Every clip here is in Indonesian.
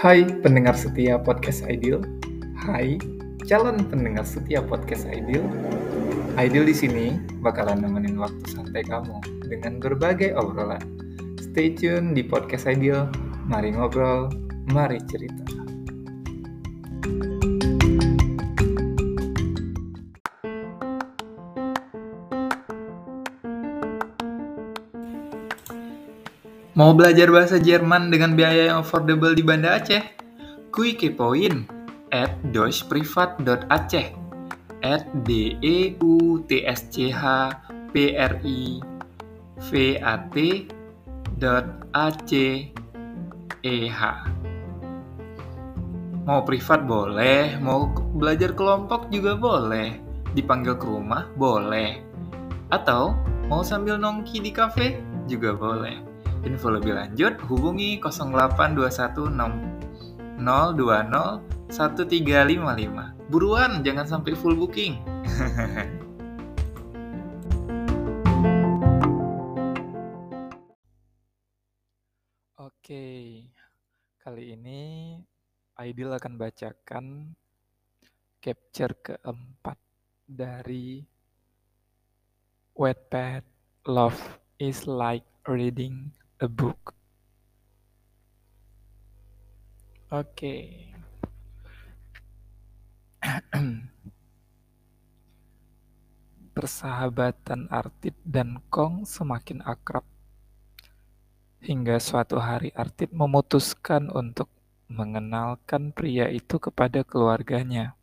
Hai pendengar setia podcast Ideal. Hai calon pendengar setia podcast Ideal. Ideal di sini bakalan nemenin waktu santai kamu dengan berbagai obrolan. Stay tune di podcast Ideal. Mari ngobrol, mari cerita. Mau belajar bahasa Jerman dengan biaya yang affordable di Banda Aceh? Kui kepoin at deutschprivat.aceh at d e u t s c h p r i v a t dot a c e h Mau privat boleh, mau belajar kelompok juga boleh, dipanggil ke rumah boleh, atau mau sambil nongki di kafe juga boleh. Info lebih lanjut hubungi 08216 020 1355. Buruan, jangan sampai full booking. Oke, kali ini Aidil akan bacakan capture keempat dari Wattpad Love is like reading a book. Oke. Persahabatan Artit dan Kong semakin akrab. Hingga suatu hari Artit memutuskan untuk mengenalkan pria itu kepada keluarganya,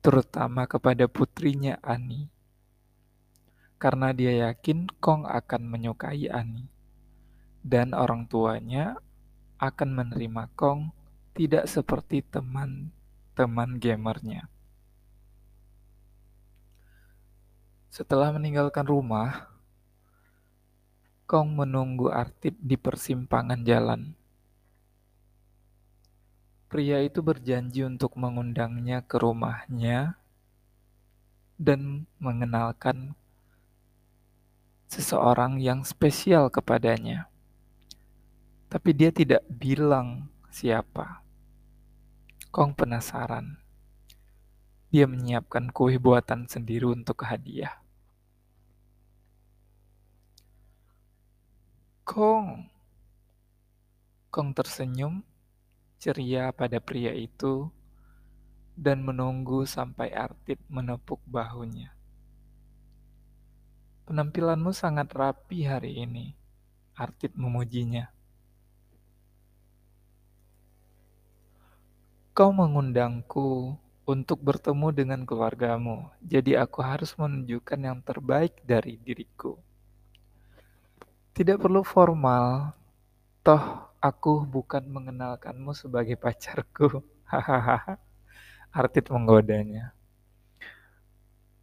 terutama kepada putrinya Ani. Karena dia yakin Kong akan menyukai Ani dan orang tuanya akan menerima Kong tidak seperti teman-teman gamernya. Setelah meninggalkan rumah, Kong menunggu Artit di persimpangan jalan. Pria itu berjanji untuk mengundangnya ke rumahnya dan mengenalkan seseorang yang spesial kepadanya. Tapi dia tidak bilang siapa. Kong penasaran. Dia menyiapkan kue buatan sendiri untuk hadiah. Kong. Kong tersenyum ceria pada pria itu dan menunggu sampai Artit menepuk bahunya. Penampilanmu sangat rapi hari ini, Artit memujinya. Kau mengundangku untuk bertemu dengan keluargamu, jadi aku harus menunjukkan yang terbaik dari diriku. Tidak perlu formal, toh aku bukan mengenalkanmu sebagai pacarku. Hahaha. Artit menggodanya.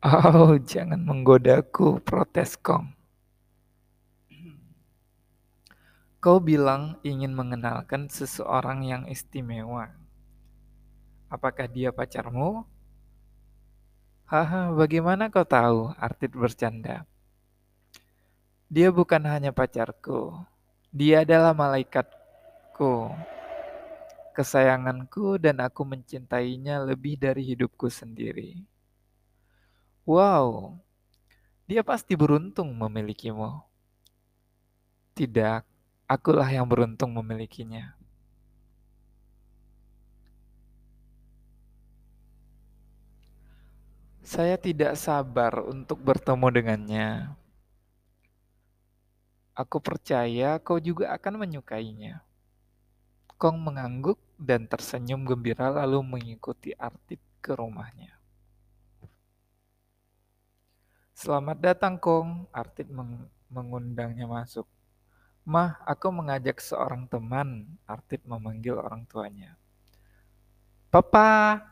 Oh, jangan menggodaku, protes Kong. Kau bilang ingin mengenalkan seseorang yang istimewa. Apakah dia pacarmu? Haha, bagaimana kau tahu? Artit bercanda. Dia bukan hanya pacarku. Dia adalah malaikatku. Kesayanganku dan aku mencintainya lebih dari hidupku sendiri. Wow, dia pasti beruntung memilikimu. Tidak, akulah yang beruntung memilikinya. Saya tidak sabar untuk bertemu dengannya. Aku percaya kau juga akan menyukainya. Kong mengangguk dan tersenyum gembira lalu mengikuti Artit ke rumahnya. Selamat datang Kong, Artit meng mengundangnya masuk. Mah, aku mengajak seorang teman, Artit memanggil orang tuanya. Papa,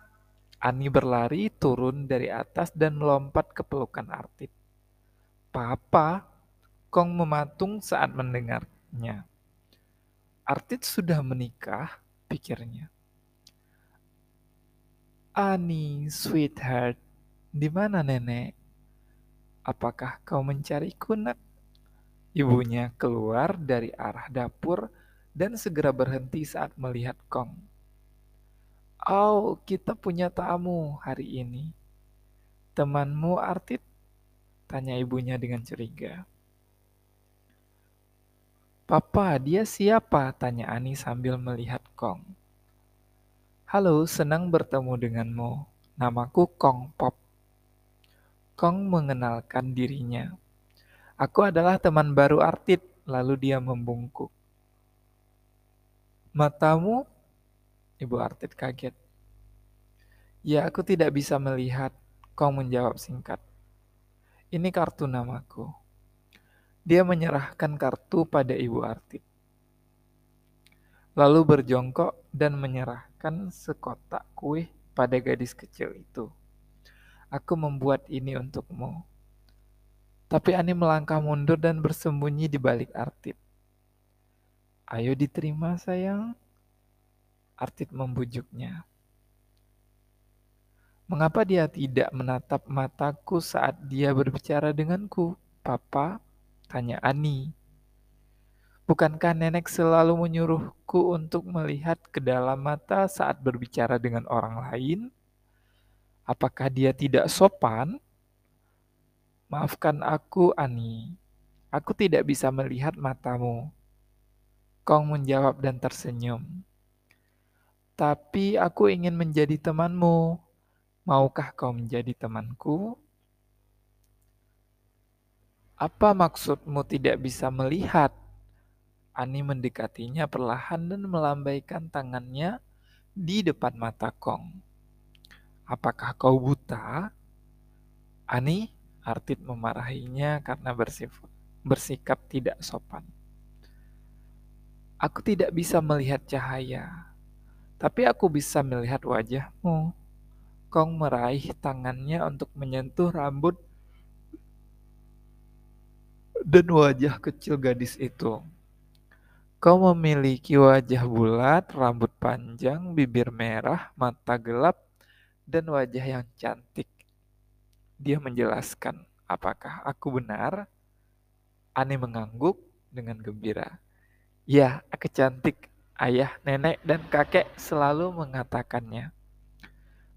Ani berlari turun dari atas dan melompat ke pelukan Artit. Papa, Kong mematung saat mendengarnya. Artit sudah menikah, pikirnya. Ani, sweetheart, di mana nenek? Apakah kau mencari kunak? Ibunya keluar dari arah dapur dan segera berhenti saat melihat Kong. Oh, kita punya tamu hari ini. Temanmu Artit? Tanya ibunya dengan curiga. Papa, dia siapa? Tanya Ani sambil melihat Kong. Halo, senang bertemu denganmu. Namaku Kong Pop. Kong mengenalkan dirinya. Aku adalah teman baru Artit, lalu dia membungkuk. Matamu? Ibu Artit kaget. Ya, aku tidak bisa melihat. Kong menjawab singkat. Ini kartu namaku. Dia menyerahkan kartu pada Ibu Artit. Lalu berjongkok dan menyerahkan sekotak kue pada gadis kecil itu. Aku membuat ini untukmu. Tapi Ani melangkah mundur dan bersembunyi di balik Artit. Ayo diterima sayang. Artit membujuknya. Mengapa dia tidak menatap mataku saat dia berbicara denganku, Papa? Tanya Ani. Bukankah nenek selalu menyuruhku untuk melihat ke dalam mata saat berbicara dengan orang lain? Apakah dia tidak sopan? Maafkan aku, Ani. Aku tidak bisa melihat matamu. Kong menjawab dan tersenyum. Tapi aku ingin menjadi temanmu. Maukah kau menjadi temanku? Apa maksudmu tidak bisa melihat? Ani mendekatinya perlahan dan melambaikan tangannya di depan mata Kong. Apakah kau buta? Ani, Artit memarahinya karena bersifat, bersikap tidak sopan. Aku tidak bisa melihat cahaya, tapi aku bisa melihat wajahmu. Kong meraih tangannya untuk menyentuh rambut dan wajah kecil gadis itu. Kau memiliki wajah bulat, rambut panjang, bibir merah, mata gelap, dan wajah yang cantik. Dia menjelaskan, apakah aku benar? Ani mengangguk dengan gembira. Ya, aku cantik. Ayah, nenek, dan kakek selalu mengatakannya.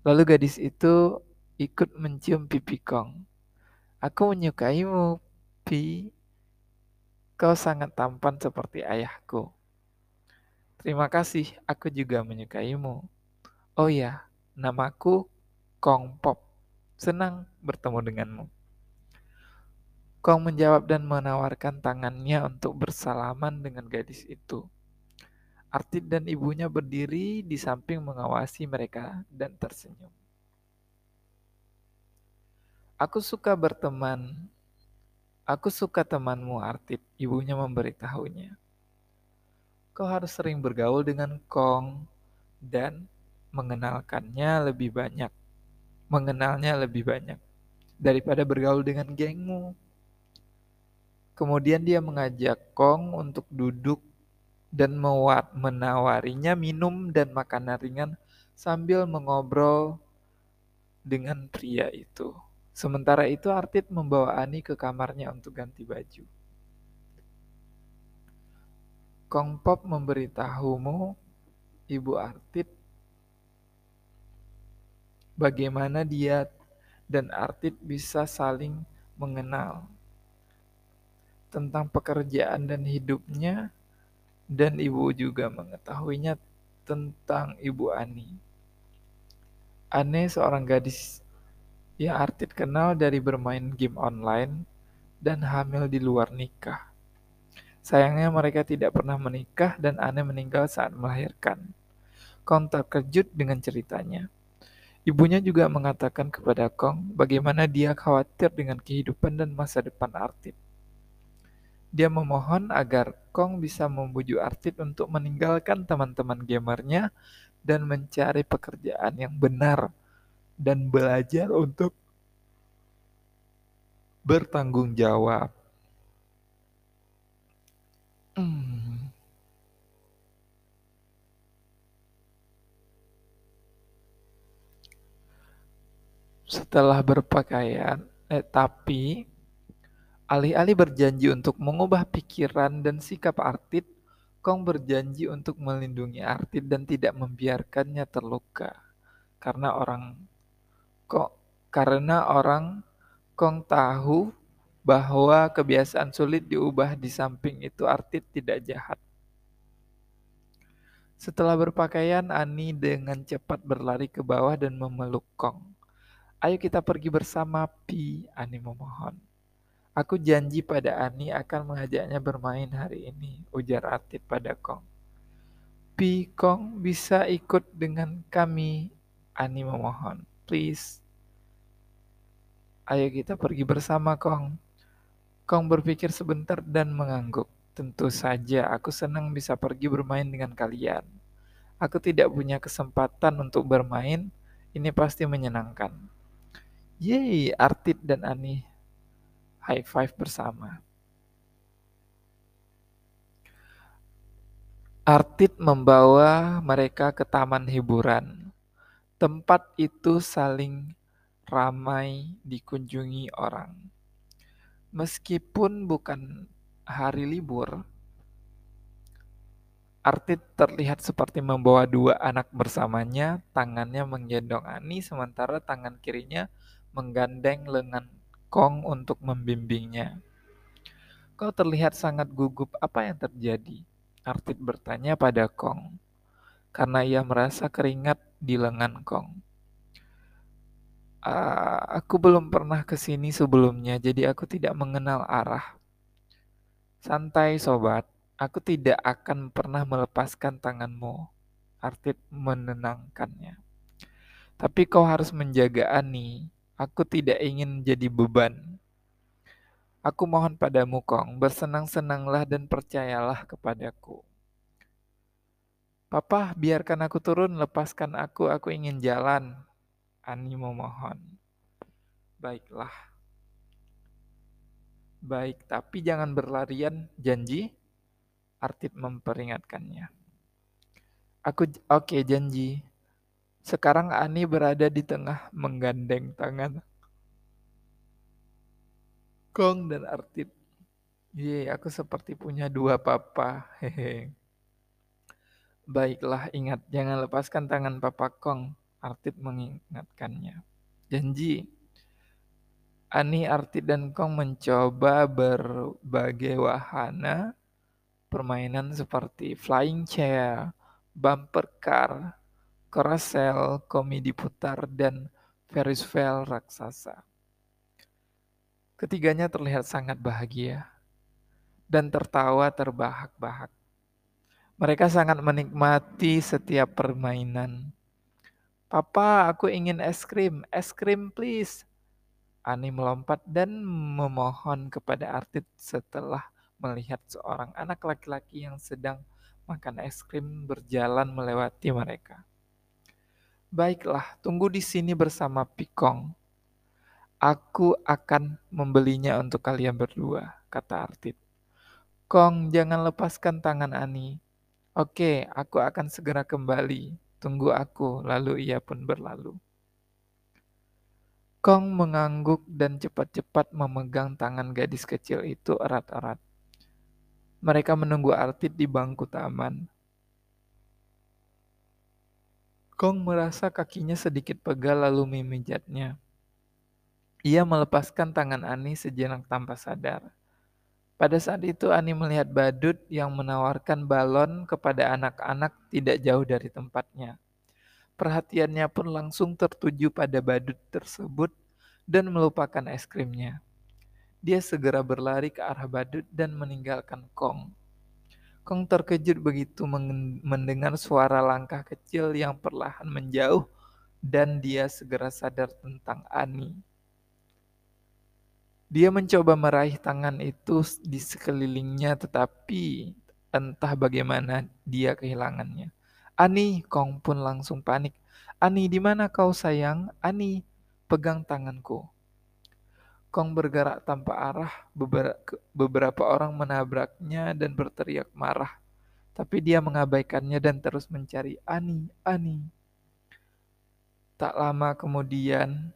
Lalu gadis itu ikut mencium pipi Kong. Aku menyukaimu, Pi. Kau sangat tampan seperti ayahku. Terima kasih, aku juga menyukaimu. Oh ya, namaku Kong Pop. Senang bertemu denganmu. Kong menjawab dan menawarkan tangannya untuk bersalaman dengan gadis itu. Artit dan ibunya berdiri di samping mengawasi mereka dan tersenyum. Aku suka berteman. Aku suka temanmu, Artit. Ibunya memberitahunya. Kau harus sering bergaul dengan Kong dan mengenalkannya lebih banyak. Mengenalnya lebih banyak daripada bergaul dengan gengmu. Kemudian dia mengajak Kong untuk duduk dan menawarinya minum dan makanan ringan sambil mengobrol dengan pria itu. Sementara itu Artit membawa Ani ke kamarnya untuk ganti baju. Kong Pop memberitahumu, Ibu Artit, bagaimana dia dan Artit bisa saling mengenal tentang pekerjaan dan hidupnya dan ibu juga mengetahuinya tentang ibu Ani. Ani seorang gadis yang Artit kenal dari bermain game online dan hamil di luar nikah. Sayangnya mereka tidak pernah menikah dan Anne meninggal saat melahirkan. Kong terkejut dengan ceritanya. Ibunya juga mengatakan kepada Kong bagaimana dia khawatir dengan kehidupan dan masa depan Artit. Dia memohon agar Kong bisa membujuk Artit untuk meninggalkan teman-teman gamernya dan mencari pekerjaan yang benar dan belajar untuk bertanggung jawab. Hmm. Setelah berpakaian, eh, tapi Alih-alih berjanji untuk mengubah pikiran dan sikap Artit, Kong berjanji untuk melindungi Artit dan tidak membiarkannya terluka. Karena orang kok karena orang Kong tahu bahwa kebiasaan sulit diubah di samping itu Artit tidak jahat. Setelah berpakaian, Ani dengan cepat berlari ke bawah dan memeluk Kong. Ayo kita pergi bersama, Pi, Ani memohon. Aku janji pada Ani akan mengajaknya bermain hari ini, ujar Artit pada Kong. Pi, Kong bisa ikut dengan kami, Ani memohon. Please. Ayo kita pergi bersama, Kong. Kong berpikir sebentar dan mengangguk. Tentu saja aku senang bisa pergi bermain dengan kalian. Aku tidak punya kesempatan untuk bermain, ini pasti menyenangkan. Yeay, Artit dan Ani high five bersama. Artit membawa mereka ke taman hiburan. Tempat itu saling ramai dikunjungi orang. Meskipun bukan hari libur, Artit terlihat seperti membawa dua anak bersamanya, tangannya menggendong Ani, sementara tangan kirinya menggandeng lengan Kong untuk membimbingnya. Kau terlihat sangat gugup, apa yang terjadi? Artit bertanya pada Kong, karena ia merasa keringat di lengan Kong. Uh, aku belum pernah ke sini sebelumnya, jadi aku tidak mengenal arah. Santai, sobat. Aku tidak akan pernah melepaskan tanganmu. Artit menenangkannya. Tapi kau harus menjaga Ani. Aku tidak ingin jadi beban. Aku mohon padamu, Kong, bersenang-senanglah dan percayalah kepadaku. Papa, biarkan aku turun, lepaskan aku, aku ingin jalan. Ani memohon. Baiklah. Baik, tapi jangan berlarian, janji? Artit memperingatkannya. Aku oke okay, janji. Sekarang Ani berada di tengah menggandeng tangan Kong dan Artit. Ye, aku seperti punya dua papa. Hehe. Baiklah, ingat jangan lepaskan tangan papa Kong. Artit mengingatkannya. Janji. Ani, Arti, dan Kong mencoba berbagai wahana permainan seperti flying chair, bumper car, carousel, komedi putar, dan Ferris wheel raksasa. Ketiganya terlihat sangat bahagia dan tertawa terbahak-bahak. Mereka sangat menikmati setiap permainan. Papa, aku ingin es krim. Es krim, please. Ani melompat dan memohon kepada Artit setelah melihat seorang anak laki-laki yang sedang makan es krim berjalan melewati mereka. Baiklah, tunggu di sini bersama Pikong. Aku akan membelinya untuk kalian berdua, kata Artit. Kong, jangan lepaskan tangan Ani. Oke, aku akan segera kembali. Tunggu aku, lalu ia pun berlalu. Kong mengangguk dan cepat-cepat memegang tangan gadis kecil itu erat-erat. Mereka menunggu Artit di bangku taman. Kong merasa kakinya sedikit pegal lalu memijatnya. Ia melepaskan tangan Ani sejenak tanpa sadar. Pada saat itu Ani melihat badut yang menawarkan balon kepada anak-anak tidak jauh dari tempatnya. Perhatiannya pun langsung tertuju pada badut tersebut dan melupakan es krimnya. Dia segera berlari ke arah badut dan meninggalkan Kong. Kong terkejut begitu mendengar suara langkah kecil yang perlahan menjauh dan dia segera sadar tentang Ani. Dia mencoba meraih tangan itu di sekelilingnya tetapi entah bagaimana dia kehilangannya. Ani, Kong pun langsung panik. Ani, di mana kau sayang? Ani, pegang tanganku. Kong bergerak tanpa arah, beberapa orang menabraknya dan berteriak marah. Tapi dia mengabaikannya dan terus mencari Ani, Ani. Tak lama kemudian,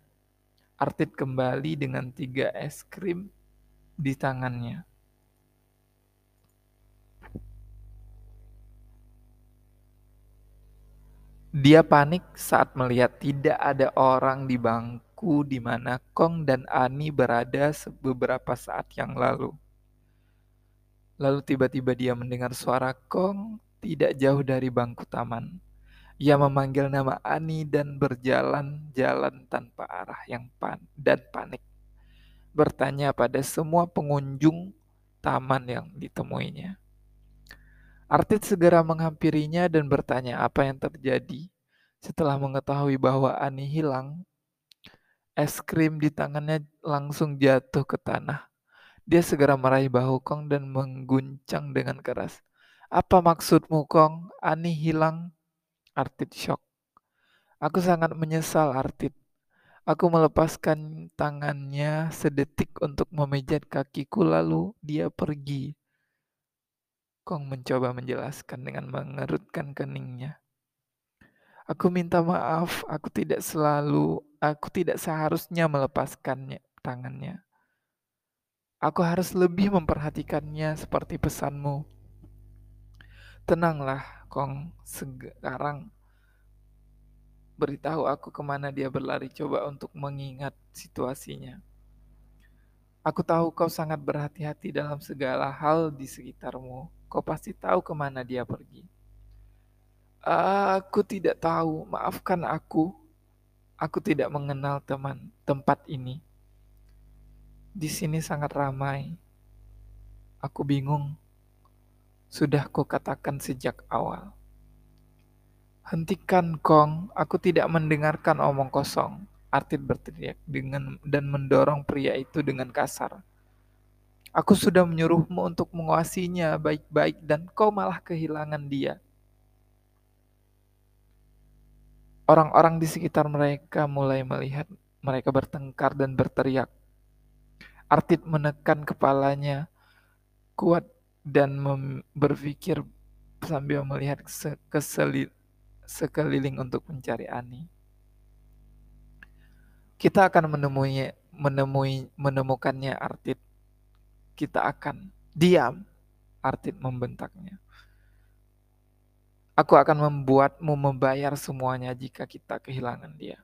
Artit kembali dengan tiga es krim di tangannya. Dia panik saat melihat tidak ada orang di bangku di mana Kong dan Ani berada beberapa saat yang lalu. Lalu tiba-tiba dia mendengar suara Kong tidak jauh dari bangku taman. Ia memanggil nama Ani dan berjalan-jalan tanpa arah yang pan dan panik. Bertanya pada semua pengunjung taman yang ditemuinya. Artit segera menghampirinya dan bertanya apa yang terjadi. Setelah mengetahui bahwa Ani hilang, es krim di tangannya langsung jatuh ke tanah. Dia segera meraih bahu Kong dan mengguncang dengan keras. Apa maksudmu, Kong? Ani hilang. Artit shock. Aku sangat menyesal, Artit. Aku melepaskan tangannya sedetik untuk memijat kakiku, lalu dia pergi. Kong mencoba menjelaskan dengan mengerutkan keningnya. Aku minta maaf, aku tidak selalu, aku tidak seharusnya melepaskannya tangannya. Aku harus lebih memperhatikannya seperti pesanmu. Tenanglah, Kong. Sekarang beritahu aku ke mana dia berlari. Coba untuk mengingat situasinya. Aku tahu kau sangat berhati-hati dalam segala hal di sekitarmu. Kau pasti tahu ke mana dia pergi. Aku tidak tahu, maafkan aku. Aku tidak mengenal teman tempat ini. Di sini sangat ramai. Aku bingung. Sudah kau katakan sejak awal. Hentikan, Kong. Aku tidak mendengarkan omong kosong. Artit berteriak dengan dan mendorong pria itu dengan kasar. Aku sudah menyuruhmu untuk menguasinya baik-baik dan kau malah kehilangan dia. Orang-orang di sekitar mereka mulai melihat mereka bertengkar dan berteriak. Artit menekan kepalanya kuat dan berpikir sambil melihat sekeliling untuk mencari Ani. Kita akan menemui menemui menemukannya Artit kita akan diam. Artit membentaknya. Aku akan membuatmu membayar semuanya jika kita kehilangan dia.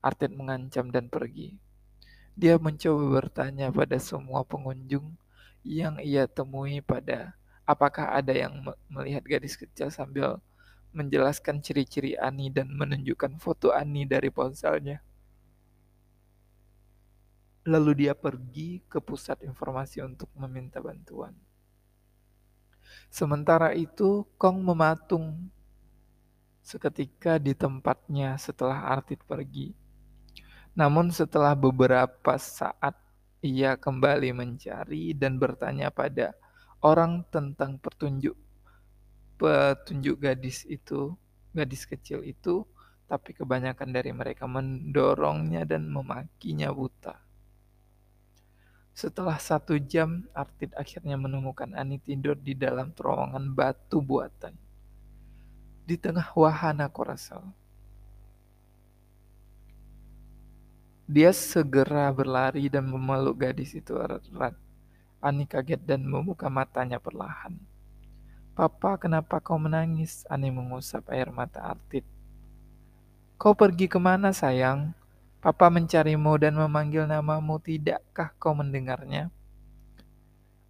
Artit mengancam dan pergi. Dia mencoba bertanya pada semua pengunjung yang ia temui pada apakah ada yang melihat gadis kecil sambil menjelaskan ciri-ciri Ani dan menunjukkan foto Ani dari ponselnya. Lalu dia pergi ke pusat informasi untuk meminta bantuan. Sementara itu, Kong mematung seketika di tempatnya setelah Artit pergi. Namun setelah beberapa saat ia kembali mencari dan bertanya pada orang tentang petunjuk petunjuk gadis itu, gadis kecil itu, tapi kebanyakan dari mereka mendorongnya dan memakinya buta. Setelah satu jam, Artit akhirnya menemukan Ani tidur di dalam terowongan batu buatan. Di tengah wahana korasal. Dia segera berlari dan memeluk gadis itu erat-erat. Ani kaget dan membuka matanya perlahan. Papa, kenapa kau menangis? Ani mengusap air mata Artit. Kau pergi ke mana, sayang? Papa mencarimu dan memanggil namamu, tidakkah kau mendengarnya?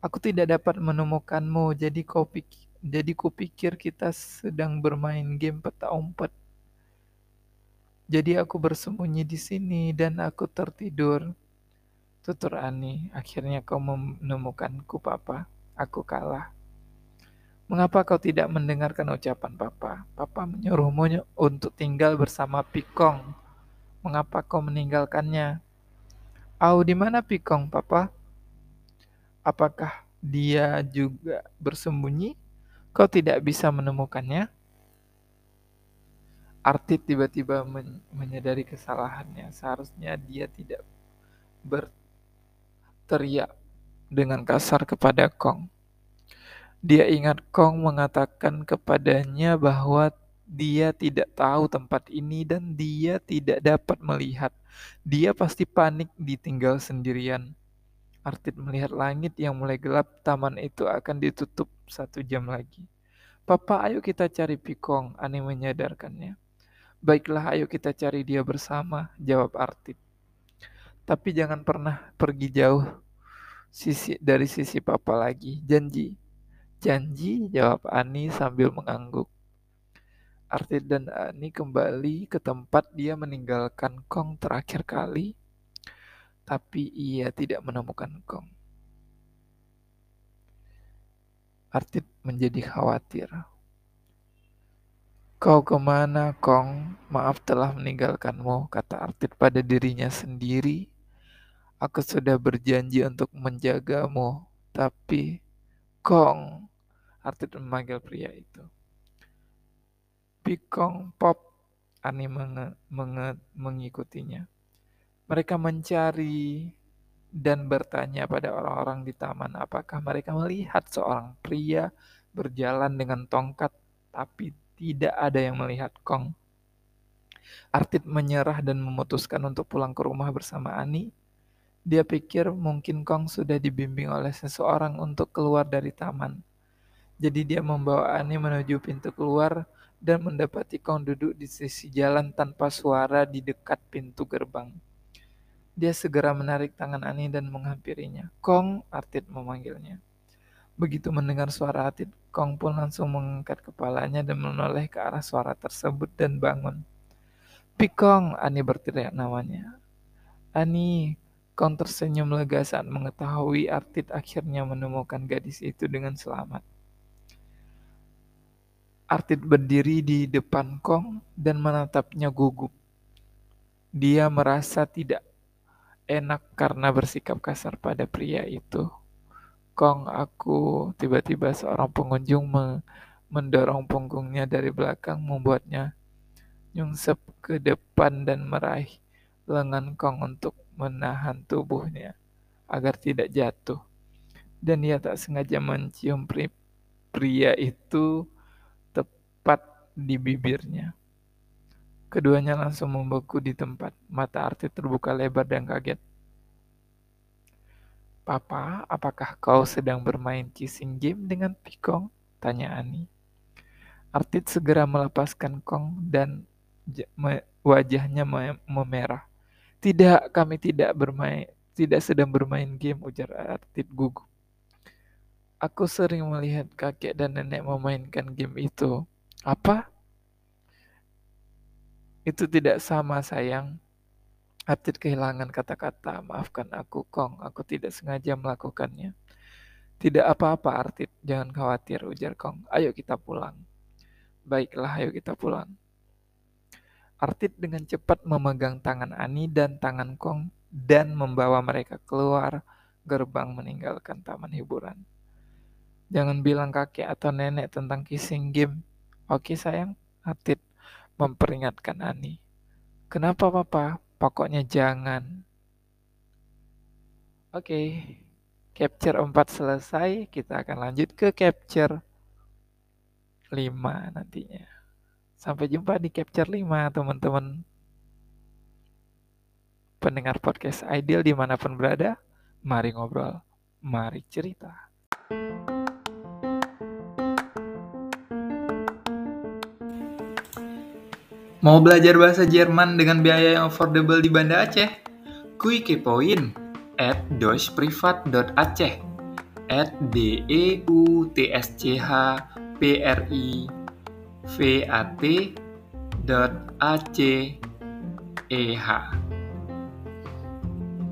Aku tidak dapat menemukanmu, jadi kau pikir, jadi kupikir kita sedang bermain game peta umpet. Jadi aku bersembunyi di sini dan aku tertidur. Tutur Ani, akhirnya kau menemukanku, Papa. Aku kalah. Mengapa kau tidak mendengarkan ucapan Papa? Papa menyuruhmu untuk tinggal bersama Pikong Mengapa kau meninggalkannya? Au, di mana Pikong, Papa? Apakah dia juga bersembunyi? Kau tidak bisa menemukannya? Artit tiba-tiba men menyadari kesalahannya. Seharusnya dia tidak berteriak dengan kasar kepada Kong. Dia ingat Kong mengatakan kepadanya bahwa dia tidak tahu tempat ini dan dia tidak dapat melihat. Dia pasti panik ditinggal sendirian. Artit melihat langit yang mulai gelap, taman itu akan ditutup satu jam lagi. Papa, ayo kita cari Pikong, Ani menyadarkannya. Baiklah, ayo kita cari dia bersama, jawab Artit. Tapi jangan pernah pergi jauh sisi dari sisi papa lagi. Janji. Janji, jawab Ani sambil mengangguk. Artit dan Ani kembali ke tempat dia meninggalkan Kong terakhir kali, tapi ia tidak menemukan Kong. Artit menjadi khawatir. Kau ke mana, Kong? Maaf telah meninggalkanmu, kata Artit pada dirinya sendiri. Aku sudah berjanji untuk menjagamu, tapi Kong, Artit memanggil pria itu. Pikong Pop Ani menge, menge, mengikutinya. Mereka mencari dan bertanya pada orang-orang di taman apakah mereka melihat seorang pria berjalan dengan tongkat tapi tidak ada yang melihat Kong. Artit menyerah dan memutuskan untuk pulang ke rumah bersama Ani. Dia pikir mungkin Kong sudah dibimbing oleh seseorang untuk keluar dari taman. Jadi dia membawa Ani menuju pintu keluar dan mendapati Kong duduk di sisi jalan tanpa suara di dekat pintu gerbang. Dia segera menarik tangan Ani dan menghampirinya. Kong, Artit memanggilnya. Begitu mendengar suara Artit, Kong pun langsung mengangkat kepalanya dan menoleh ke arah suara tersebut dan bangun. Pikong, Ani berteriak namanya. Ani, Kong tersenyum lega saat mengetahui Artit akhirnya menemukan gadis itu dengan selamat. Artit berdiri di depan Kong dan menatapnya gugup. Dia merasa tidak enak karena bersikap kasar pada pria itu. Kong, aku tiba-tiba seorang pengunjung mendorong punggungnya dari belakang membuatnya nyungsep ke depan dan meraih lengan Kong untuk menahan tubuhnya agar tidak jatuh. Dan ia tak sengaja mencium pria itu tepat di bibirnya. Keduanya langsung membeku di tempat. Mata Arti terbuka lebar dan kaget. Papa, apakah kau sedang bermain kissing game dengan Pikong? Tanya Ani. Artit segera melepaskan Kong dan wajahnya memerah. Tidak, kami tidak bermain, tidak sedang bermain game, ujar Artit gugup. Aku sering melihat kakek dan nenek memainkan game itu. Apa? Itu tidak sama, sayang. Artit kehilangan kata-kata. Maafkan aku, Kong. Aku tidak sengaja melakukannya. Tidak apa-apa, Artit. Jangan khawatir, ujar Kong. Ayo kita pulang. Baiklah, ayo kita pulang. Artit dengan cepat memegang tangan Ani dan tangan Kong dan membawa mereka keluar gerbang meninggalkan taman hiburan. Jangan bilang kakek atau nenek tentang kissing game. Oke sayang, Atit memperingatkan Ani. Kenapa papa? Pokoknya jangan. Oke, capture 4 selesai, kita akan lanjut ke capture 5 nantinya. Sampai jumpa di capture 5 teman-teman. Pendengar podcast Ideal di mana pun berada, mari ngobrol, mari cerita. Mau belajar bahasa Jerman dengan biaya yang affordable di Banda Aceh? Kui kepoin at deutschprivat.aceh at d e u t s c h p r i v a t dot a c e h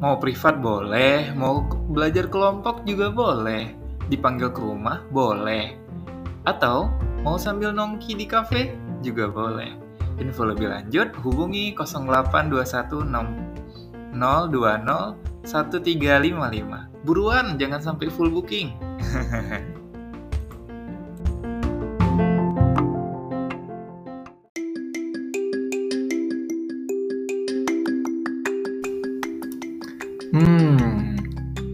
Mau privat boleh, mau belajar kelompok juga boleh, dipanggil ke rumah boleh, atau mau sambil nongki di kafe juga boleh. Info lebih lanjut hubungi 08216 020 1355. Buruan, jangan sampai full booking. hmm,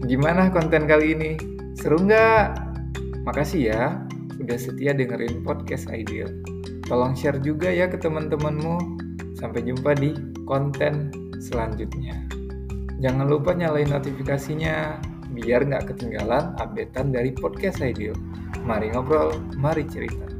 gimana konten kali ini? Seru nggak? Makasih ya udah setia dengerin podcast Ideal. Tolong share juga ya ke teman-temanmu. Sampai jumpa di konten selanjutnya. Jangan lupa nyalain notifikasinya biar nggak ketinggalan updatean dari podcast Ideal. Mari ngobrol, mari cerita.